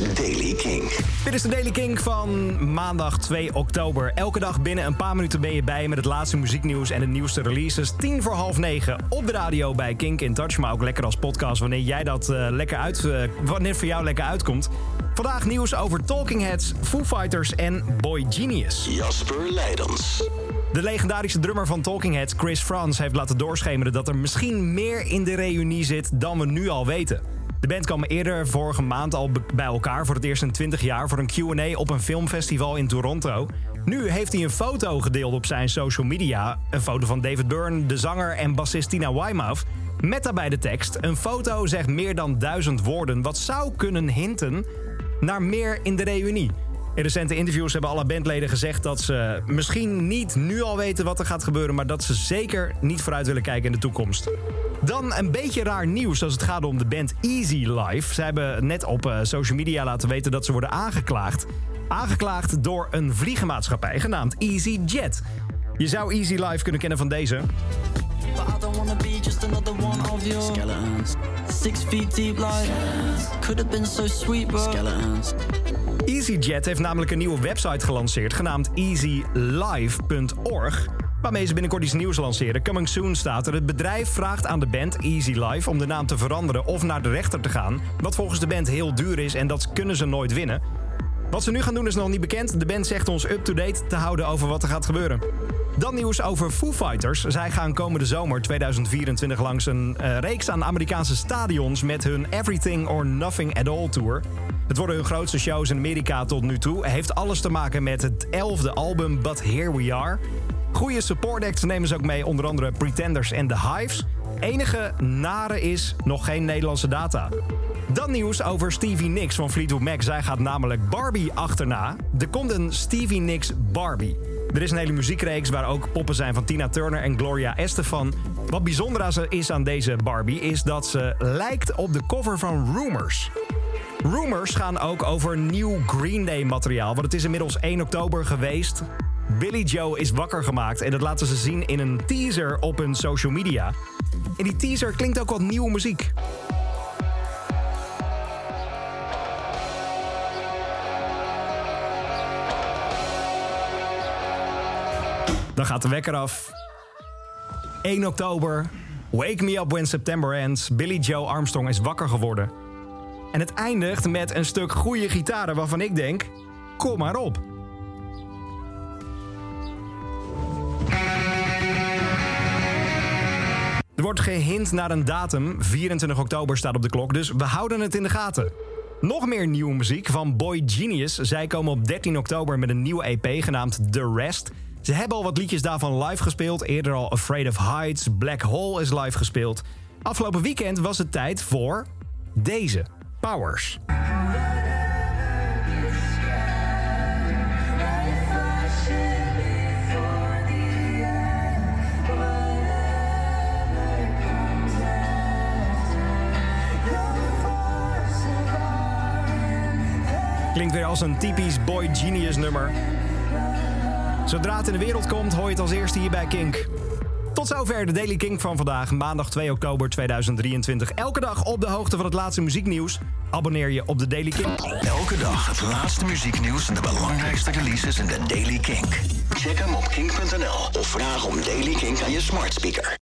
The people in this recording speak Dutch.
is Daily King. Dit is de Daily King van maandag 2 oktober. Elke dag binnen een paar minuten ben je bij met het laatste muzieknieuws en de nieuwste releases. 10 voor half 9 op de radio bij Kink in Touch. Maar ook lekker als podcast wanneer jij dat uh, lekker uit, uh, wanneer voor jou lekker uitkomt. Vandaag nieuws over Talking Heads, Foo Fighters en Boy Genius. Jasper Leidens. De legendarische drummer van Talking Heads, Chris Frans, heeft laten doorschemeren dat er misschien meer in de reunie zit dan we nu al weten. De band kwam eerder vorige maand al bij elkaar voor het eerst in 20 jaar voor een QA op een filmfestival in Toronto. Nu heeft hij een foto gedeeld op zijn social media. Een foto van David Byrne, de zanger en bassist Tina Weymouth. Met daarbij de tekst: Een foto zegt meer dan duizend woorden, wat zou kunnen hinten naar meer in de reunie. In recente interviews hebben alle bandleden gezegd dat ze misschien niet nu al weten wat er gaat gebeuren, maar dat ze zeker niet vooruit willen kijken in de toekomst. Dan een beetje raar nieuws als het gaat om de band Easy Life. Ze hebben net op eh, social media laten weten dat ze worden aangeklaagd. Aangeklaagd door een vliegenmaatschappij genaamd Easy Jet. Je zou Easy Life kunnen kennen van deze. Another one of your skeletons. Six feet deep like could have been so sweet, but skeletons. EasyJet heeft namelijk een nieuwe website gelanceerd genaamd easylive.org. Waarmee ze binnenkort iets nieuws lanceren. Coming soon staat er. Het bedrijf vraagt aan de band Easy Life om de naam te veranderen of naar de rechter te gaan. Wat volgens de band heel duur is en dat kunnen ze nooit winnen. Wat ze nu gaan doen is nog niet bekend. De band zegt ons up-to-date te houden over wat er gaat gebeuren. Dan nieuws over Foo Fighters. Zij gaan komende zomer 2024 langs een uh, reeks aan Amerikaanse stadions met hun Everything or Nothing at All tour. Het worden hun grootste shows in Amerika tot nu toe. Heeft alles te maken met het elfde album But Here We Are. Goede support acts nemen ze ook mee, onder andere Pretenders en The Hives. Enige nare is nog geen Nederlandse data. Dan nieuws over Stevie Nicks van Fleetwood Mac. Zij gaat namelijk Barbie achterna. Er komt een Stevie Nicks Barbie. Er is een hele muziekreeks waar ook poppen zijn van Tina Turner en Gloria Estefan. Wat bijzonder is aan deze Barbie is dat ze lijkt op de cover van Rumors. Rumors gaan ook over nieuw Green Day materiaal, want het is inmiddels 1 oktober geweest. Billy Joe is wakker gemaakt en dat laten ze zien in een teaser op hun social media. In die teaser klinkt ook wat nieuwe muziek. Dan gaat de wekker af. 1 oktober. Wake me up when September ends. Billy Joe Armstrong is wakker geworden. En het eindigt met een stuk goede gitaren waarvan ik denk: kom maar op. Er wordt gehint naar een datum. 24 oktober staat op de klok, dus we houden het in de gaten. Nog meer nieuwe muziek van Boy Genius. Zij komen op 13 oktober met een nieuwe EP genaamd The Rest. Ze hebben al wat liedjes daarvan live gespeeld. Eerder al Afraid of Heights, Black Hole is live gespeeld. Afgelopen weekend was het tijd voor deze. Powers. Klinkt weer als een typisch Boy Genius nummer. Zodra het in de wereld komt, hoor je het als eerste hier bij Kink. Tot zover de Daily King van vandaag, maandag 2 oktober 2023. Elke dag op de hoogte van het laatste muzieknieuws. Abonneer je op de Daily King. Elke dag het laatste muzieknieuws en de belangrijkste releases in de Daily King. Check hem op kink.nl of vraag om Daily King aan je smart speaker.